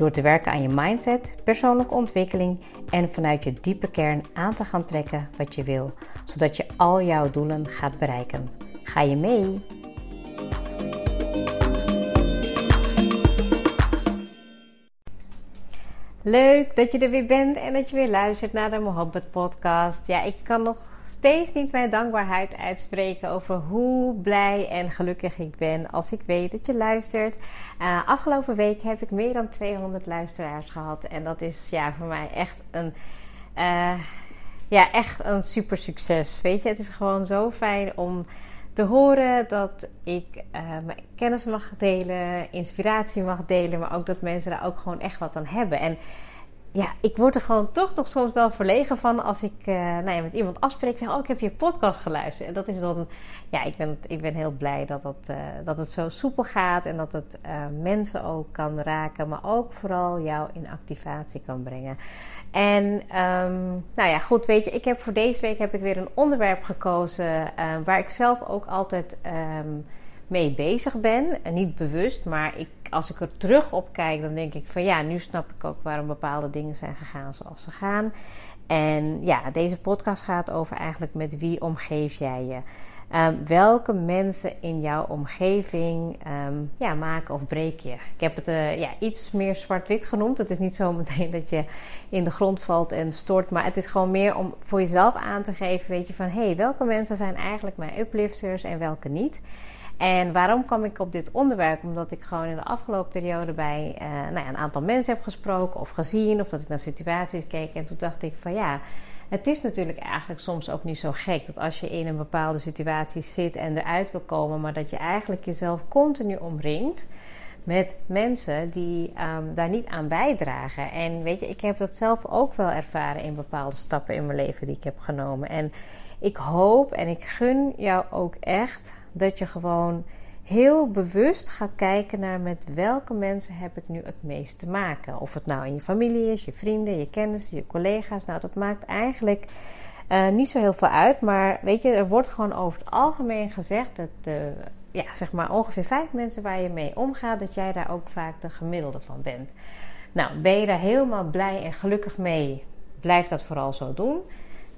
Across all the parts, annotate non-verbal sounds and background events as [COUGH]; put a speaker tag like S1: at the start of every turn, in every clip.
S1: Door te werken aan je mindset, persoonlijke ontwikkeling en vanuit je diepe kern aan te gaan trekken wat je wil, zodat je al jouw doelen gaat bereiken. Ga je mee? Leuk dat je er weer bent en dat je weer luistert naar de Mohabbat podcast. Ja, ik kan nog steeds niet mijn dankbaarheid uitspreken over hoe blij en gelukkig ik ben als ik weet dat je luistert. Uh, afgelopen week heb ik meer dan 200 luisteraars gehad en dat is ja, voor mij echt een, uh, ja, echt een super succes. Weet je, het is gewoon zo fijn om te horen dat ik uh, mijn kennis mag delen, inspiratie mag delen, maar ook dat mensen daar ook gewoon echt wat aan hebben. En ja, ik word er gewoon toch nog soms wel verlegen van als ik uh, nou ja, met iemand afspreek. Zeg, oh, ik heb je podcast geluisterd. En dat is dan, ja, ik ben, ik ben heel blij dat, dat, uh, dat het zo soepel gaat. En dat het uh, mensen ook kan raken. Maar ook vooral jou in activatie kan brengen. En um, nou ja, goed, weet je, ik heb voor deze week heb ik weer een onderwerp gekozen. waar ik zelf ook altijd um, mee bezig ben. En niet bewust, maar ik als ik er terug op kijk, dan denk ik van ja, nu snap ik ook waarom bepaalde dingen zijn gegaan zoals ze gaan. En ja, deze podcast gaat over eigenlijk met wie omgeef jij je. Um, welke mensen in jouw omgeving um, ja, maken of breek je? Ik heb het uh, ja, iets meer zwart-wit genoemd. Het is niet zo meteen dat je in de grond valt en stort. Maar het is gewoon meer om voor jezelf aan te geven. Weet je van hé, hey, welke mensen zijn eigenlijk mijn uplifters en welke niet? En waarom kwam ik op dit onderwerp? Omdat ik gewoon in de afgelopen periode bij uh, nou ja, een aantal mensen heb gesproken of gezien, of dat ik naar situaties keek. En toen dacht ik van ja, het is natuurlijk eigenlijk soms ook niet zo gek dat als je in een bepaalde situatie zit en eruit wil komen, maar dat je eigenlijk jezelf continu omringt met mensen die um, daar niet aan bijdragen. En weet je, ik heb dat zelf ook wel ervaren in bepaalde stappen in mijn leven die ik heb genomen. En ik hoop en ik gun jou ook echt dat je gewoon heel bewust gaat kijken naar met welke mensen heb ik nu het meest te maken. Of het nou in je familie is, je vrienden, je kennissen, je collega's. Nou, dat maakt eigenlijk uh, niet zo heel veel uit. Maar weet je, er wordt gewoon over het algemeen gezegd dat uh, ja, zeg maar ongeveer vijf mensen waar je mee omgaat, dat jij daar ook vaak de gemiddelde van bent. Nou, ben je daar helemaal blij en gelukkig mee? Blijf dat vooral zo doen.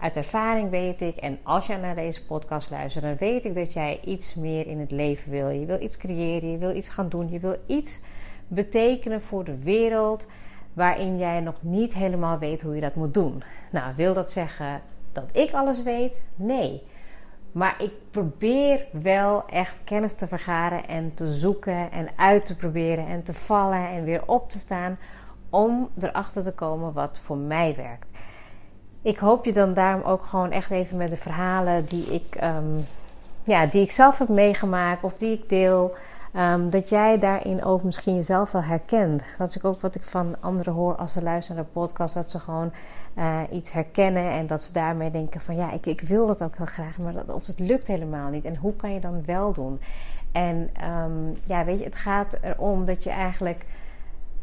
S1: Uit ervaring weet ik, en als jij naar deze podcast luistert, dan weet ik dat jij iets meer in het leven wil. Je wil iets creëren, je wil iets gaan doen, je wil iets betekenen voor de wereld waarin jij nog niet helemaal weet hoe je dat moet doen. Nou, wil dat zeggen dat ik alles weet? Nee. Maar ik probeer wel echt kennis te vergaren en te zoeken en uit te proberen en te vallen en weer op te staan om erachter te komen wat voor mij werkt ik hoop je dan daarom ook gewoon echt even met de verhalen die ik, um, ja, die ik zelf heb meegemaakt of die ik deel. Um, dat jij daarin ook misschien jezelf wel herkent. Dat is ook wat ik van anderen hoor als ze luisteren naar de podcast. Dat ze gewoon uh, iets herkennen en dat ze daarmee denken van ja, ik, ik wil dat ook heel graag. Maar dat, of het lukt helemaal niet. En hoe kan je dan wel doen? En um, ja, weet je, het gaat erom dat je eigenlijk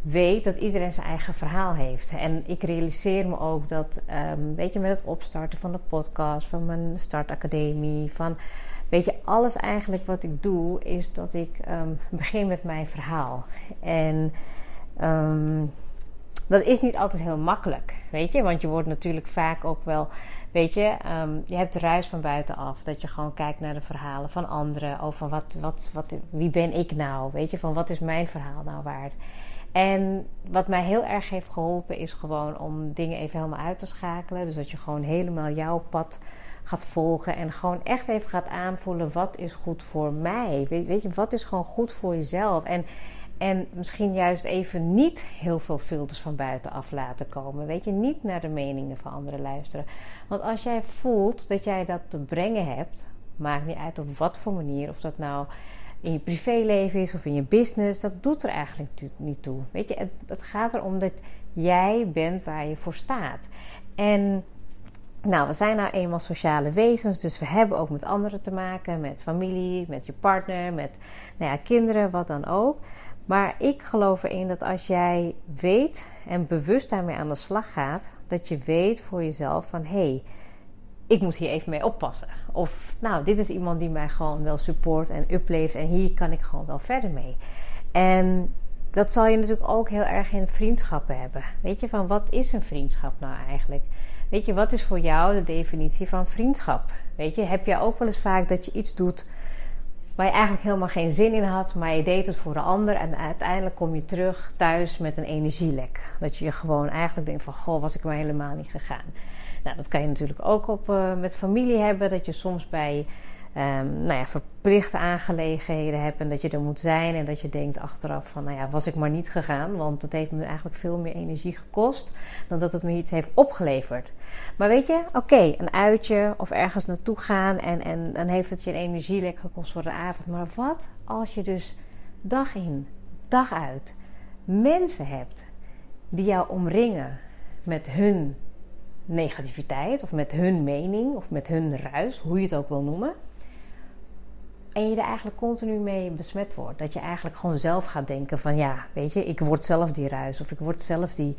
S1: weet dat iedereen zijn eigen verhaal heeft. En ik realiseer me ook dat, um, weet je, met het opstarten van de podcast, van mijn startacademie, van, weet je, alles eigenlijk wat ik doe, is dat ik um, begin met mijn verhaal. En um, dat is niet altijd heel makkelijk, weet je, want je wordt natuurlijk vaak ook wel. Weet je, je hebt de ruis van buitenaf. Dat je gewoon kijkt naar de verhalen van anderen. Over wat, wat, wat, wie ben ik nou? Weet je, van wat is mijn verhaal nou waard? En wat mij heel erg heeft geholpen is gewoon om dingen even helemaal uit te schakelen. Dus dat je gewoon helemaal jouw pad gaat volgen en gewoon echt even gaat aanvoelen wat is goed voor mij. Weet, je, wat is gewoon goed voor jezelf? En, en misschien juist even niet heel veel filters van buitenaf laten komen. Weet je, niet naar de meningen van anderen luisteren. Want als jij voelt dat jij dat te brengen hebt, maakt niet uit op wat voor manier, of dat nou in je privéleven is of in je business, dat doet er eigenlijk niet toe. Weet je, het, het gaat erom dat jij bent waar je voor staat. En nou, we zijn nou eenmaal sociale wezens, dus we hebben ook met anderen te maken, met familie, met je partner, met nou ja, kinderen, wat dan ook. Maar ik geloof erin dat als jij weet en bewust daarmee aan de slag gaat, dat je weet voor jezelf van hé, hey, ik moet hier even mee oppassen. Of nou, dit is iemand die mij gewoon wel support en upleeft en hier kan ik gewoon wel verder mee. En dat zal je natuurlijk ook heel erg in vriendschappen hebben. Weet je, van wat is een vriendschap nou eigenlijk? Weet je, wat is voor jou de definitie van vriendschap? Weet je, heb je ook wel eens vaak dat je iets doet waar je eigenlijk helemaal geen zin in had, maar je deed het voor de ander en uiteindelijk kom je terug thuis met een energielek. Dat je je gewoon eigenlijk denkt van, goh, was ik maar helemaal niet gegaan. Nou, dat kan je natuurlijk ook op, uh, met familie hebben, dat je soms bij um, nou ja, verplichte aangelegenheden hebt en dat je er moet zijn en dat je denkt achteraf van, nou ja, was ik maar niet gegaan, want het heeft me eigenlijk veel meer energie gekost dan dat het me iets heeft opgeleverd. Maar weet je, oké, een uitje of ergens naartoe gaan en, en dan heeft het je energielek gekost voor de avond. Maar wat als je dus dag in, dag uit mensen hebt die jou omringen met hun negativiteit of met hun mening of met hun ruis, hoe je het ook wil noemen. En je er eigenlijk continu mee besmet wordt. Dat je eigenlijk gewoon zelf gaat denken van ja, weet je, ik word zelf die ruis of ik word zelf die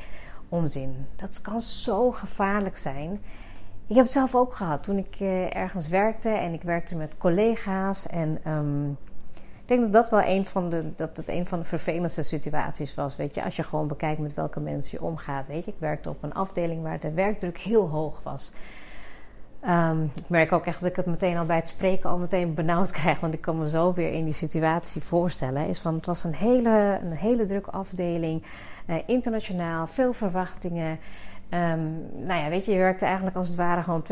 S1: onzin. Dat kan zo gevaarlijk zijn. Ik heb het zelf ook gehad toen ik uh, ergens werkte en ik werkte met collega's. En ik denk dat dat wel een van de, dat het een van de vervelendste situaties was. Weet je, als je gewoon bekijkt met welke mensen je omgaat. Weet je, ik werkte op een afdeling waar de werkdruk heel hoog was. Um, ik merk ook echt dat ik het meteen al bij het spreken al meteen benauwd [LAUGHS] krijg. Want ik kan me zo weer in die situatie voorstellen. Is van, het was een hele, een hele drukke afdeling. Uh, internationaal, veel verwachtingen. Um, nou ja, weet je, je werkte eigenlijk als het ware gewoon 24-7,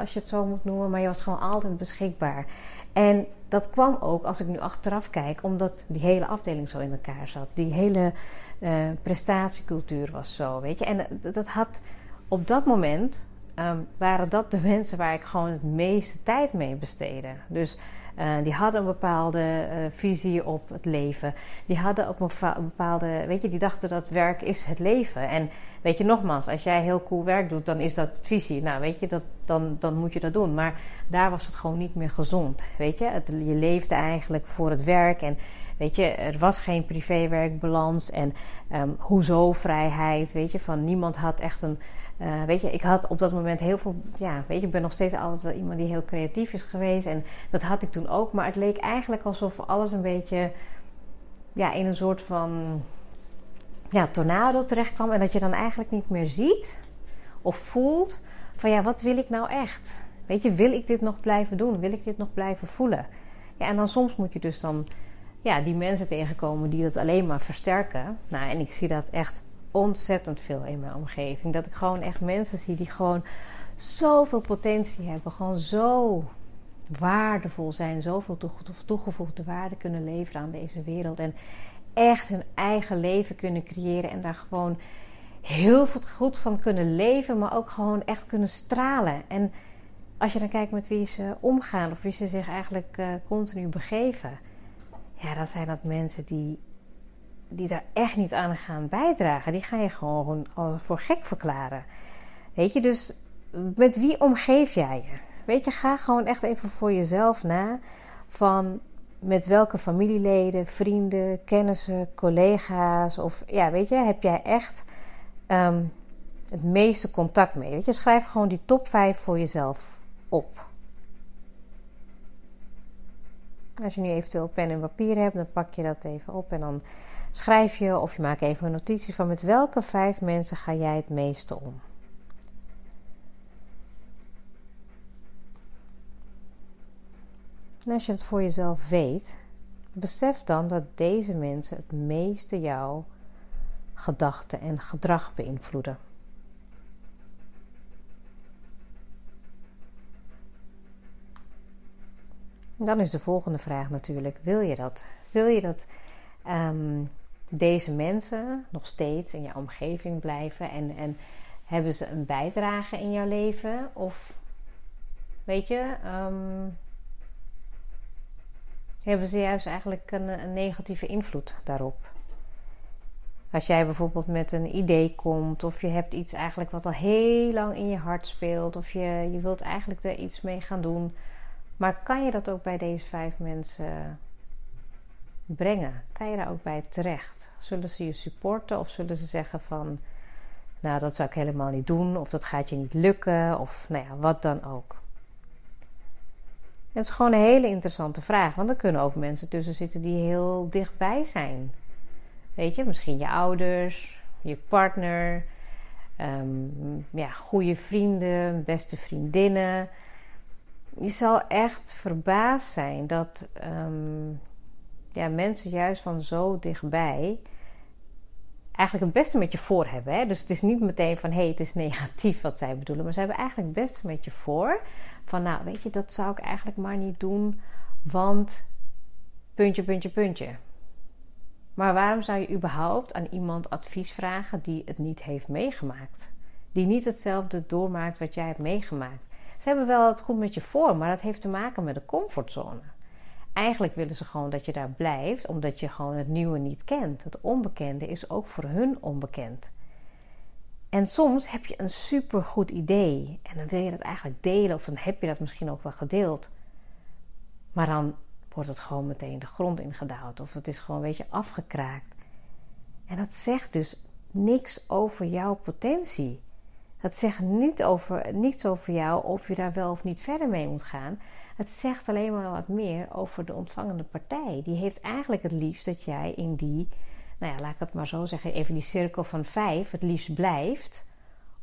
S1: als je het zo moet noemen. Maar je was gewoon altijd beschikbaar. En dat kwam ook, als ik nu achteraf kijk, omdat die hele afdeling zo in elkaar zat. Die hele uh, prestatiecultuur was zo, weet je. En dat had op dat moment um, waren dat de [LAUGHS] mensen waar ik gewoon het meeste tijd mee besteedde. Dus uh, die hadden een bepaalde uh, visie op het leven. Die hadden op een bepaalde, weet je, die dachten dat werk is het leven. En weet je, nogmaals, als jij heel cool werk doet, dan is dat visie. Nou, weet je, dat, dan, dan moet je dat doen. Maar daar was het gewoon niet meer gezond. Weet je, je leefde eigenlijk voor het werk en. Weet je, er was geen privéwerkbalans en um, hoezo vrijheid. Weet je, van niemand had echt een, uh, weet je, ik had op dat moment heel veel. Ja, weet je, ik ben nog steeds altijd wel iemand die heel creatief is geweest. En dat had ik toen ook. Maar het leek eigenlijk alsof alles een beetje. Ja, in een soort van. Ja, tornado terecht kwam. En dat je dan eigenlijk niet meer ziet of voelt. Van ja, wat wil ik nou echt? Weet je, wil ik dit nog blijven doen? Wil ik dit nog blijven voelen? Ja, en dan soms moet je dus dan. Ja, die mensen tegenkomen die dat alleen maar versterken. Nou, en ik zie dat echt ontzettend veel in mijn omgeving. Dat ik gewoon echt mensen zie die gewoon zoveel potentie hebben. Gewoon zo waardevol zijn. Zoveel toegevoegde waarde kunnen leveren aan deze wereld. En echt hun eigen leven kunnen creëren. En daar gewoon heel veel goed van kunnen leven. Maar ook gewoon echt kunnen stralen. En als je dan kijkt met wie ze omgaan. Of wie ze zich eigenlijk uh, continu begeven. Ja, dan zijn dat mensen die die daar echt niet aan gaan bijdragen, die ga je gewoon voor gek verklaren. Weet je, dus met wie omgeef jij je? Weet je, ga gewoon echt even voor jezelf na van met welke familieleden, vrienden, kennissen, collega's of ja, weet je, heb jij echt um, het meeste contact mee? Weet je, schrijf gewoon die top 5 voor jezelf op. Als je nu eventueel pen en papier hebt, dan pak je dat even op en dan schrijf je of je maakt even een notitie van met welke vijf mensen ga jij het meeste om. En als je het voor jezelf weet, besef dan dat deze mensen het meeste jouw gedachten en gedrag beïnvloeden. Dan is de volgende vraag natuurlijk: wil je dat? Wil je dat um, deze mensen nog steeds in jouw omgeving blijven en, en hebben ze een bijdrage in jouw leven? Of weet je, um, hebben ze juist eigenlijk een, negatieve invloed daarop? Als jij bijvoorbeeld met een idee komt, of je hebt iets eigenlijk wat al heel lang in je hart speelt, of je, je wilt eigenlijk er iets mee gaan doen, maar kan je dat ook bij deze vijf mensen brengen? Kan je daar ook bij terecht? Zullen ze je supporten of zullen ze zeggen van, nou dat zou ik helemaal niet doen, of dat gaat je niet lukken, of nou ja, wat dan ook? Het is gewoon een hele interessante vraag, want er kunnen ook mensen tussen zitten die heel dichtbij zijn. Weet je, misschien je ouders, je partner, um, ja, goede vrienden, beste vriendinnen. Je zal echt verbaasd zijn dat ehm, ja, mensen juist van zo dichtbij eigenlijk het beste met je voor hebben. Hè? Dus het is niet meteen van hé, hey, het is negatief wat zij bedoelen. Maar ze hebben eigenlijk het beste met je voor. Van nou, weet je, dat zou ik eigenlijk maar niet doen. Want puntje, puntje, puntje. Maar waarom zou je überhaupt aan iemand advies vragen die het niet heeft meegemaakt? Die niet hetzelfde doormaakt wat jij hebt meegemaakt. Ze hebben wel het goed met je voor, maar dat heeft te maken met de comfortzone. Eigenlijk willen ze gewoon dat je daar blijft, omdat je gewoon het nieuwe niet kent. Het onbekende is ook voor hun onbekend. En soms heb je een supergoed idee en dan wil je dat eigenlijk delen, of dan heb je dat misschien ook wel gedeeld. Maar dan wordt het gewoon meteen de grond ingedouwd. Of het is gewoon een beetje afgekraakt. En dat zegt dus niks over jouw potentie. Dat zegt niet over, niets over jou of je daar wel of niet verder mee moet gaan. Het zegt alleen maar wat meer over de ontvangende partij. Die heeft eigenlijk het liefst dat jij in die, nou ja, laat ik het maar zo zeggen, even die cirkel van vijf het liefst blijft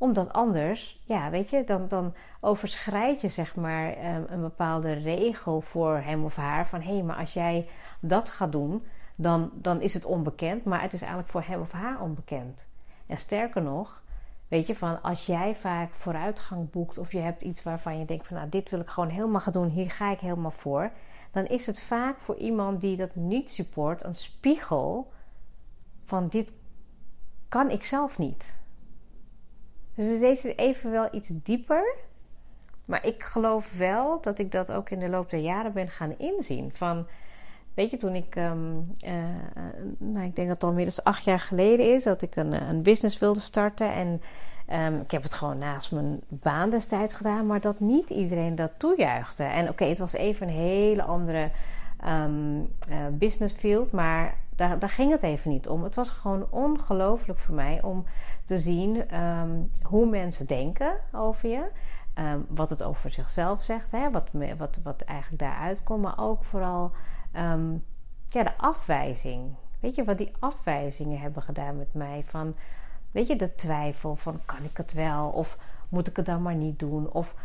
S1: omdat anders, ja, weet je, dan, dan overschrijd je zeg maar ehm, een bepaalde regel voor hem of haar. Van hé, hey, maar als jij dat gaat doen, dan, dan is het onbekend. Maar het is eigenlijk voor hem of haar onbekend. En sterker nog, weet je, van als jij vaak vooruitgang boekt of je hebt iets waarvan je denkt van nou, dit wil ik gewoon helemaal gaan doen, hier ga ik helemaal voor. Dan is het vaak voor iemand die dat niet support een spiegel van dit kan ik zelf niet. Dus deze is even wel iets dieper. Maar ik geloof wel dat ik dat ook in de loop der jaren ben gaan inzien. Van, weet je, toen ik, ehm, eh, nou, ik denk dat het al inmiddels acht jaar geleden is, dat ik een, een business wilde starten. En um, ik heb het gewoon naast mijn baan destijds gedaan, maar dat niet iedereen dat toejuichte. En oké, het was even een hele andere um, business field, maar daar, daar ging het even niet om. Het was gewoon ongelooflijk voor mij om te zien ehm, hoe mensen denken over je. Ehm, wat het over zichzelf zegt, hè, wat, wat, wat eigenlijk daaruit komt. Maar ook vooral ehm, ja, de afwijzing. Weet je wat die afwijzingen hebben gedaan met mij? Van, weet je, de twijfel van kan ik het wel? Of moet ik het dan maar niet doen? Of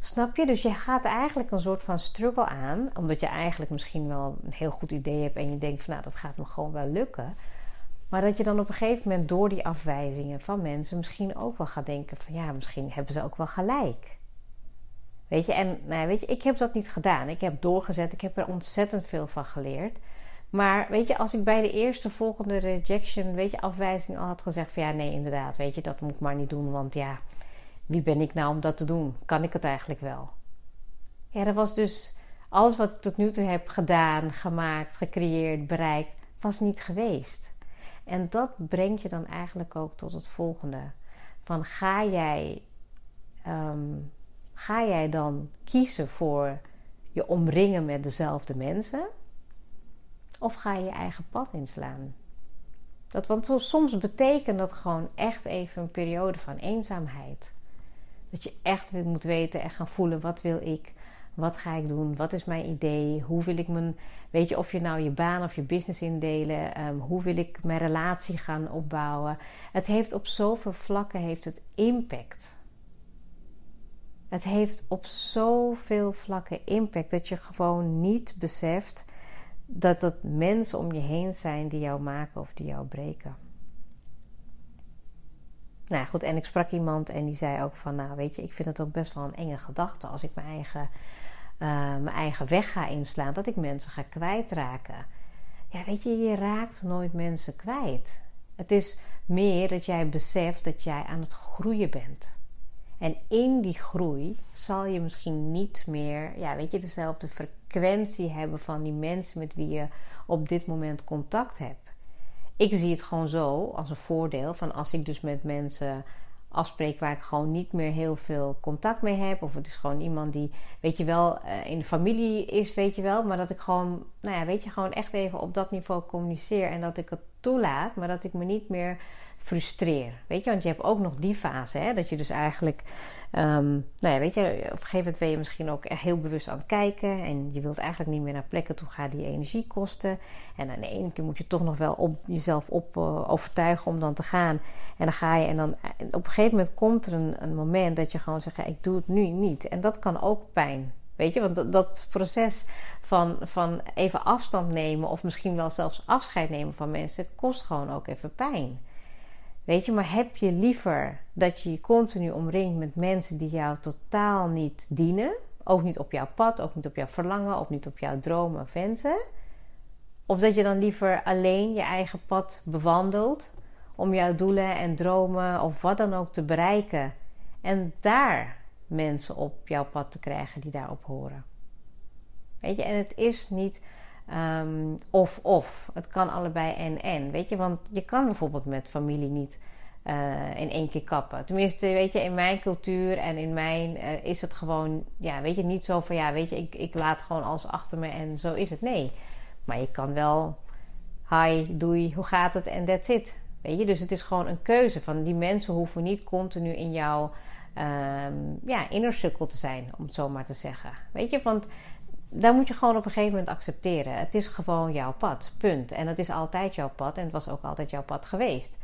S1: Snap je? Dus je gaat eigenlijk een soort van struggle aan, omdat je eigenlijk misschien wel een heel goed idee hebt en je denkt van nou dat gaat me gewoon wel lukken. Maar dat je dan op een gegeven moment door die afwijzingen van mensen misschien ook wel gaat denken van ja, misschien hebben ze ook wel gelijk. Weet je, en nou, weet je, ik heb dat niet gedaan. Ik heb doorgezet, ik heb er ontzettend veel van geleerd. Maar weet je, als ik bij de eerste volgende rejection, weet je, afwijzing al had gezegd van ja, nee, inderdaad, weet je, dat moet ik maar niet doen, want ja, wie ben ik nou om dat te doen? Kan ik het eigenlijk wel? Ja, dat was dus alles wat ik tot nu toe heb gedaan, gemaakt, gecreëerd, bereikt, was niet geweest. En dat brengt je dan eigenlijk ook tot het volgende: van ga jij, ehm, ga jij dan kiezen voor je omringen met dezelfde mensen? Of ga je je eigen pad inslaan? Dat, want soms betekent dat gewoon echt even een periode van eenzaamheid. Dat je echt moet weten en gaan voelen: wat wil ik? Wat ga ik doen? Wat is mijn idee? Hoe wil ik mijn. Weet je, of je nou je baan of je business indelen? Um, hoe wil ik mijn relatie gaan opbouwen? Het heeft op zoveel vlakken heeft het impact. Het heeft op zoveel vlakken impact dat je gewoon niet beseft dat het mensen om je heen zijn die jou maken of die jou breken. Nou goed, en ik sprak iemand en die zei ook van, nou weet je, ik vind het ook best wel een enge gedachte als ik mijn eigen, uh, mijn eigen weg ga inslaan, dat ik mensen ga kwijtraken. Ja, weet je, je raakt nooit mensen kwijt. Het is meer dat jij beseft dat jij aan het groeien bent. En in die groei zal je misschien niet meer, ja, weet je, dezelfde frequentie hebben van die mensen met wie je op dit moment contact hebt ik zie het gewoon zo als een voordeel van als ik dus met mensen afspreek waar ik gewoon niet meer heel veel contact mee heb. Of het is gewoon iemand die, weet je wel, eh, in de familie is, weet je wel. Maar dat ik gewoon, nou ja, weet je, gewoon echt even op dat niveau communiceer. En dat ik het toelaat, maar dat ik me niet meer frustreer. Weet je, want je hebt ook nog die fase, hè, dat je dus eigenlijk Um, nou ja, weet je, op een gegeven moment ben je misschien ook heel bewust aan het kijken. En je wilt eigenlijk niet meer naar plekken toe gaan die energie kosten. En aan ene keer moet je toch nog wel op jezelf op, uh, overtuigen om dan te gaan. En dan ga je en dan op een gegeven moment komt er een, een moment dat je gewoon zegt: Ik doe het nu niet. En dat kan ook pijn. Weet je, want dat, dat proces van, van even afstand nemen of misschien wel zelfs afscheid nemen van mensen kost gewoon ook even pijn. Weet je, maar heb je liever dat je je continu omringt met mensen die jou totaal niet dienen? Ook niet op jouw pad, ook niet op jouw verlangen, ook niet op jouw dromen of wensen? Of dat je dan liever alleen je eigen pad bewandelt om jouw doelen en dromen of wat dan ook te bereiken en daar mensen op jouw pad te krijgen die daarop horen? Weet je, en het is niet Um, of of. Het kan allebei en en. Weet je, want je kan bijvoorbeeld met familie niet uh, in één keer kappen. Tenminste, weet je, in mijn cultuur en in mijn uh, is het gewoon, ja, weet je, niet zo van ja, weet je, ik, ik laat gewoon alles achter me en zo is het. Nee. Maar je kan wel, hi, doei, hoe gaat het en that's it. Weet je, dus het is gewoon een keuze van die mensen hoeven niet continu in jouw um, ja, inner circle te zijn, om het zo maar te zeggen. Weet je, want daar moet je gewoon op een gegeven moment accepteren. Het is gewoon jouw pad, punt. En het is altijd jouw pad en het was ook altijd jouw pad geweest.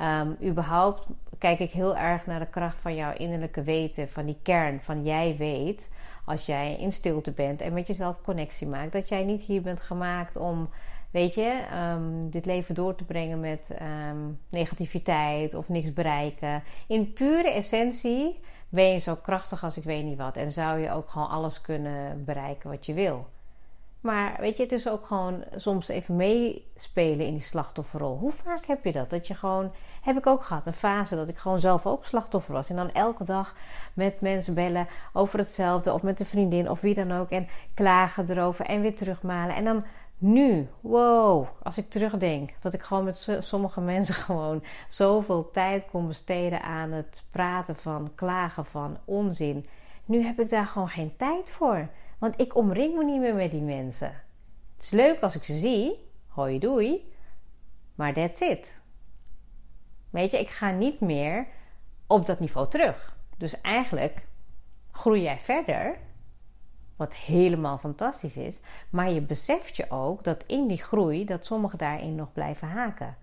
S1: Um, überhaupt kijk ik heel erg naar de kracht van jouw innerlijke weten, van die kern, van jij weet, als jij in stilte bent en met jezelf connectie maakt, dat jij niet hier bent gemaakt om, weet je, um, dit leven door te brengen met um, negativiteit of niks bereiken. In pure essentie ben je zo krachtig als ik weet niet wat. En zou je ook gewoon alles kunnen bereiken wat je wil. Maar weet je, het is ook gewoon soms even meespelen in die slachtofferrol. Hoe vaak heb je dat? Dat je gewoon, heb ik ook gehad, een fase dat ik gewoon zelf ook slachtoffer was. En dan elke dag met mensen bellen over hetzelfde, of met een vriendin of wie dan ook. En klagen erover en weer terugmalen. En dan nu, wow, als ik terugdenk dat ik gewoon met sommige mensen [LAUGHS] gewoon zoveel tijd kon besteden aan het praten van, klagen van, onzin. Nu heb ik daar gewoon geen tijd voor, want ik omring me niet meer met die mensen. Het is leuk als ik ze zie, hoi doei, maar that's it. Weet je, ik ga niet meer op dat niveau terug. Dus eigenlijk groei jij verder wat helemaal fantastisch is. Maar je beseft je ook dat in die groei dat sommigen daarin nog blijven haken.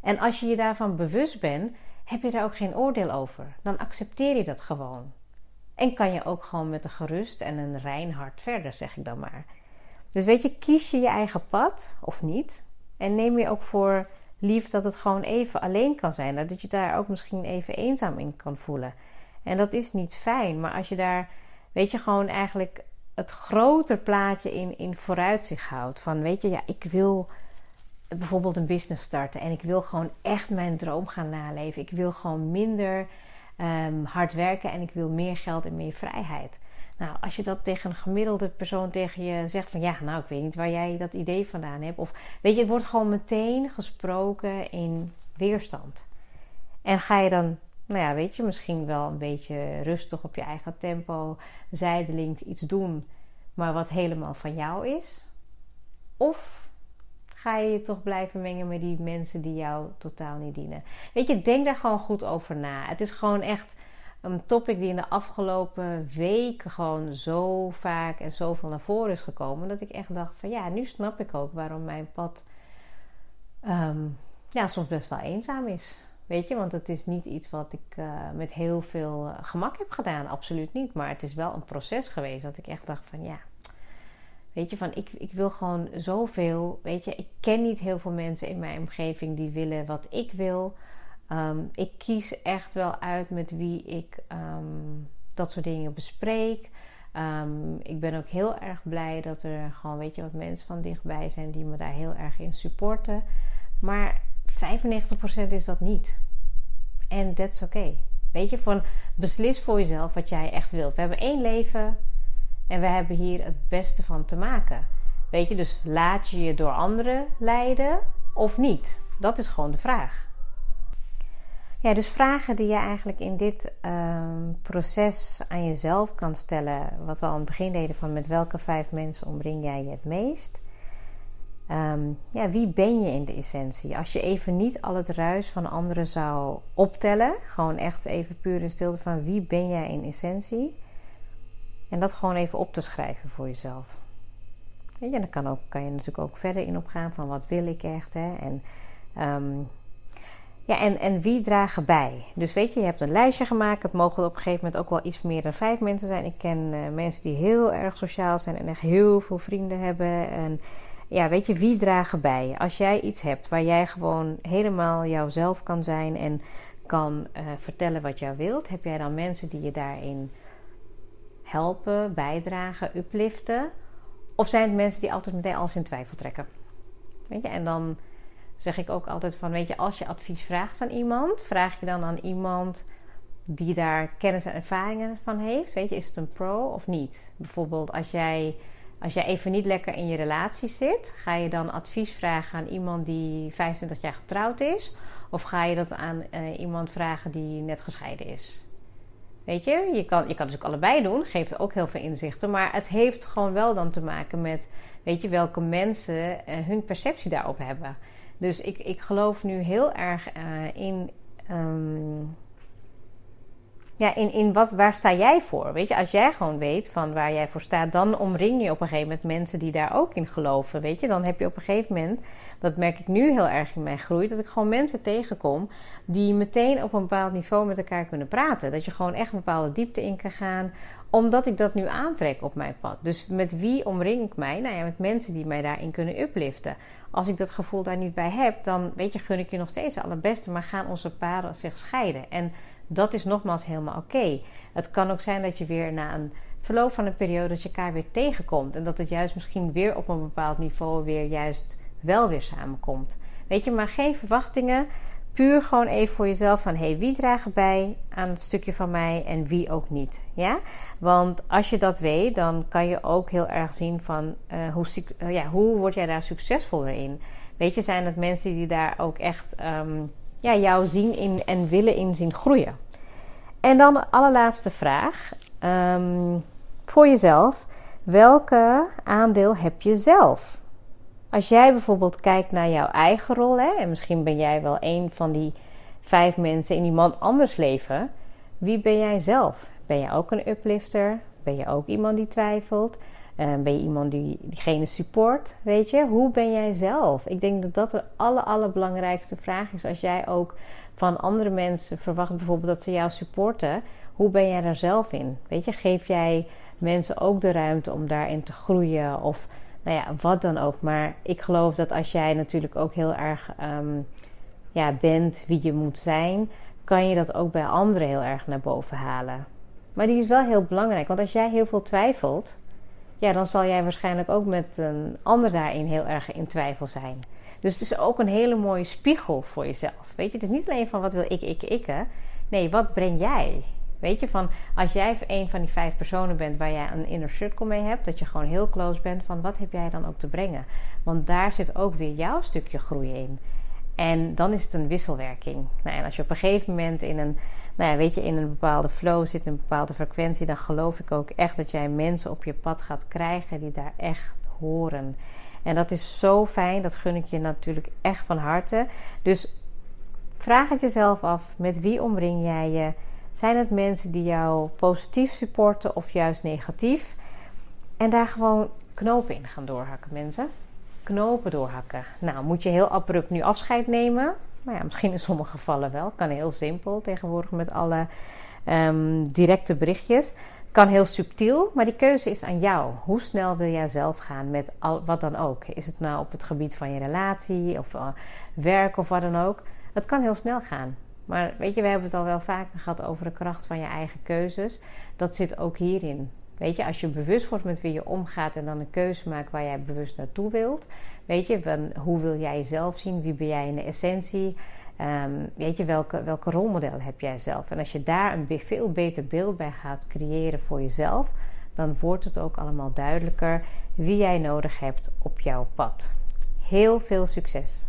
S1: En als je je daarvan bewust bent, heb je daar ook geen oordeel over. Dan accepteer je dat gewoon. En kan je ook gewoon met een gerust en een rein hart verder, zeg ik dan maar. Dus weet je, kies je je eigen pad of niet. En neem je ook voor lief dat het gewoon even alleen kan zijn. Dat je daar ook misschien even eenzaam in kan voelen. En dat is niet fijn, maar als je daar weet je, gewoon eigenlijk het groter plaatje in, in vooruitzicht houdt. Van weet je, ja, ik wil bijvoorbeeld een business starten en ik wil gewoon echt mijn droom gaan naleven. Ik wil gewoon minder um, hard werken en ik wil meer geld en meer vrijheid. Nou, als je dat tegen een gemiddelde persoon tegen je zegt van ja, nou ik weet niet waar jij dat idee vandaan hebt. Of weet je, het wordt gewoon meteen gesproken in weerstand. En ga je dan nou ja, weet je, misschien wel een beetje rustig op je eigen tempo, zijdelings iets doen, maar wat helemaal van jou is? Of ga je je toch blijven mengen met die mensen die jou totaal niet dienen? Weet je, denk daar gewoon goed over na. Het is gewoon echt een topic die in de afgelopen weken gewoon zo vaak en zoveel naar voren is gekomen. Dat ik echt dacht van ja, nu snap ik ook waarom mijn pad um, ja, soms best wel eenzaam is. Weet je, want het is niet iets wat ik uh, met heel veel uh, gemak heb gedaan. Absoluut niet. Maar het is wel een proces geweest dat ik echt dacht van ja. Weet je, van ik, ik wil gewoon zoveel. Weet je, ik ken niet heel veel mensen in mijn omgeving die willen wat ik wil. Um, ik kies echt wel uit met wie ik um, dat soort dingen bespreek. Um, ik ben ook heel erg blij dat er gewoon, weet je, wat mensen van dichtbij zijn die me daar heel erg in supporten. Maar 95% is dat niet. En that's okay. Weet je, van beslis voor jezelf wat jij echt wilt. We hebben één leven en we hebben hier het beste van te maken. Weet je, dus laat je je door anderen leiden of niet. Dat is gewoon de vraag. Ja, dus vragen die je eigenlijk in dit ehm, proces aan jezelf kan stellen. Wat we al aan het begin deden van met welke vijf mensen omring jij je het meest. Ehm, ja, wie ben je in de essentie? Als je even niet al het ruis van anderen zou optellen, gewoon echt even puur in stilte van wie ben jij in essentie, en dat gewoon even op te schrijven voor jezelf. En dan kan, ook, kan je natuurlijk ook verder in opgaan van wat wil ik echt. Hè? En, um, ja, en, en wie dragen bij? Dus weet je, je hebt een lijstje gemaakt. Het mogen op een gegeven moment ook wel iets meer dan vijf mensen zijn. Ik ken uh, mensen die heel erg sociaal zijn en echt heel veel vrienden hebben. En ja, weet je, wie dragen bij? Als jij iets hebt waar jij gewoon helemaal jouzelf kan zijn en kan uh, vertellen wat jij wilt, heb jij dan mensen die je daarin helpen, bijdragen, upliften? Of zijn het mensen die altijd meteen alles in twijfel trekken? Weet je, en dan zeg ik ook altijd van, weet je, als je advies vraagt aan iemand, vraag je dan aan iemand die daar kennis en ervaringen van heeft. Weet je, is het een pro of niet? Bijvoorbeeld als jij, als jij even niet lekker in je relatie zit, ga je dan advies vragen aan iemand die 25 jaar getrouwd is? Of ga je dat aan uh, iemand vragen die net gescheiden is? Weet je, je kan, je kan ook allebei doen, geeft ook heel veel inzichten. Maar het heeft gewoon wel dan te maken met, weet je, welke mensen uh, hun perceptie daarop hebben. Dus ik, ik geloof nu heel erg uh, in, um, ja, in, in wat, waar sta jij voor? Weet je, als jij gewoon weet van waar jij voor staat, dan omring je op een gegeven moment mensen die daar ook in geloven. Weet je, dan heb je op een gegeven moment dat merk ik nu heel erg in mijn groei, dat ik gewoon mensen tegenkom die meteen op een bepaald niveau met elkaar kunnen praten. Dat je gewoon echt een bepaalde diepte in kan gaan, omdat ik dat nu aantrek op mijn pad. Dus met wie omring ik mij? Nou ja, met mensen die mij daarin kunnen upliften. Als ik dat gevoel daar niet bij heb, dan weet je, gun ik je nog steeds het allerbeste, maar gaan onze paden zich scheiden. En dat is nogmaals helemaal oké. Het kan ook zijn dat je weer na een verloop van een periode dat je elkaar weer tegenkomt en dat het juist misschien weer op een bepaald niveau weer juist wel weer samenkomt. Weet je, maar geen verwachtingen. Puur gewoon even voor jezelf van hey, wie draagt bij aan het stukje van mij en wie ook niet. Ja? Want als je dat weet, dan kan je ook heel erg zien van uh, hoe, uh, ja, hoe word jij daar succesvoller in. Weet je, zijn het mensen die daar ook echt um, ja, jou zien in, en willen in groeien. En dan de allerlaatste vraag um, voor jezelf. Welke aandeel heb je zelf? Als jij bijvoorbeeld kijkt naar jouw eigen rol, hè, en misschien ben jij wel een van die vijf mensen in iemand anders leven, wie ben jij zelf? Ben je ook een uplifter? Ben je ook iemand die twijfelt? Uh, ben je iemand die diegene support? Weet je, hoe ben jij zelf? Ik denk dat dat de aller, allerbelangrijkste vraag is. Als jij ook van andere mensen verwacht bijvoorbeeld dat ze jou supporten, hoe ben jij daar zelf in? Weet je, geef jij mensen ook de ruimte om daarin te groeien? Of nou ja, wat dan ook. Maar ik geloof dat als jij natuurlijk ook heel erg um, ja, bent wie je moet zijn, kan je dat ook bij anderen heel erg naar boven halen. Maar die is wel heel belangrijk, want als jij heel veel twijfelt, ja, dan zal jij waarschijnlijk ook met een ander daarin heel erg in twijfel zijn. Dus het is ook een hele mooie spiegel voor jezelf. Weet je, het is niet alleen van wat wil ik, ik, ik. Nee, wat breng jij? Weet je, van als jij een van die vijf personen bent waar jij een inner circle mee hebt, dat je gewoon heel close bent van wat heb jij dan ook te brengen? Want daar zit ook weer jouw stukje groei in. En dan is het een wisselwerking. Nou, en als je op een gegeven moment in een, nou ja, weet je, in een bepaalde flow zit, een bepaalde frequentie, dan geloof ik ook echt dat jij mensen op je pad gaat krijgen die daar echt horen. En dat is zo fijn, dat gun ik je natuurlijk echt van harte. Dus vraag het jezelf af: met wie omring jij je? Zijn het mensen die jou positief supporten of juist negatief? En daar gewoon knopen in gaan doorhakken, mensen. Knopen doorhakken. Nou, moet je heel abrupt nu afscheid nemen? Nou ja, misschien in sommige gevallen wel. Kan heel simpel tegenwoordig met alle um, directe berichtjes. Kan heel subtiel, maar die keuze is aan jou. Hoe snel wil jij zelf gaan met al, wat dan ook? Is het nou op het gebied van je relatie of uh, werk of wat dan ook? Het kan heel snel gaan. Maar weet je, we hebben het al wel vaker gehad over de kracht van je eigen keuzes. Dat zit ook hierin. Weet je, als je bewust wordt met wie je omgaat en dan een keuze maakt waar jij bewust naartoe wilt. Weet je, hoe wil jij jezelf zien? Wie ben jij in de essentie? Um, weet je, welke, welke rolmodel heb jij zelf? En als je daar een veel beter beeld bij gaat creëren voor jezelf, dan wordt het ook allemaal duidelijker wie jij nodig hebt op jouw pad. Heel veel succes!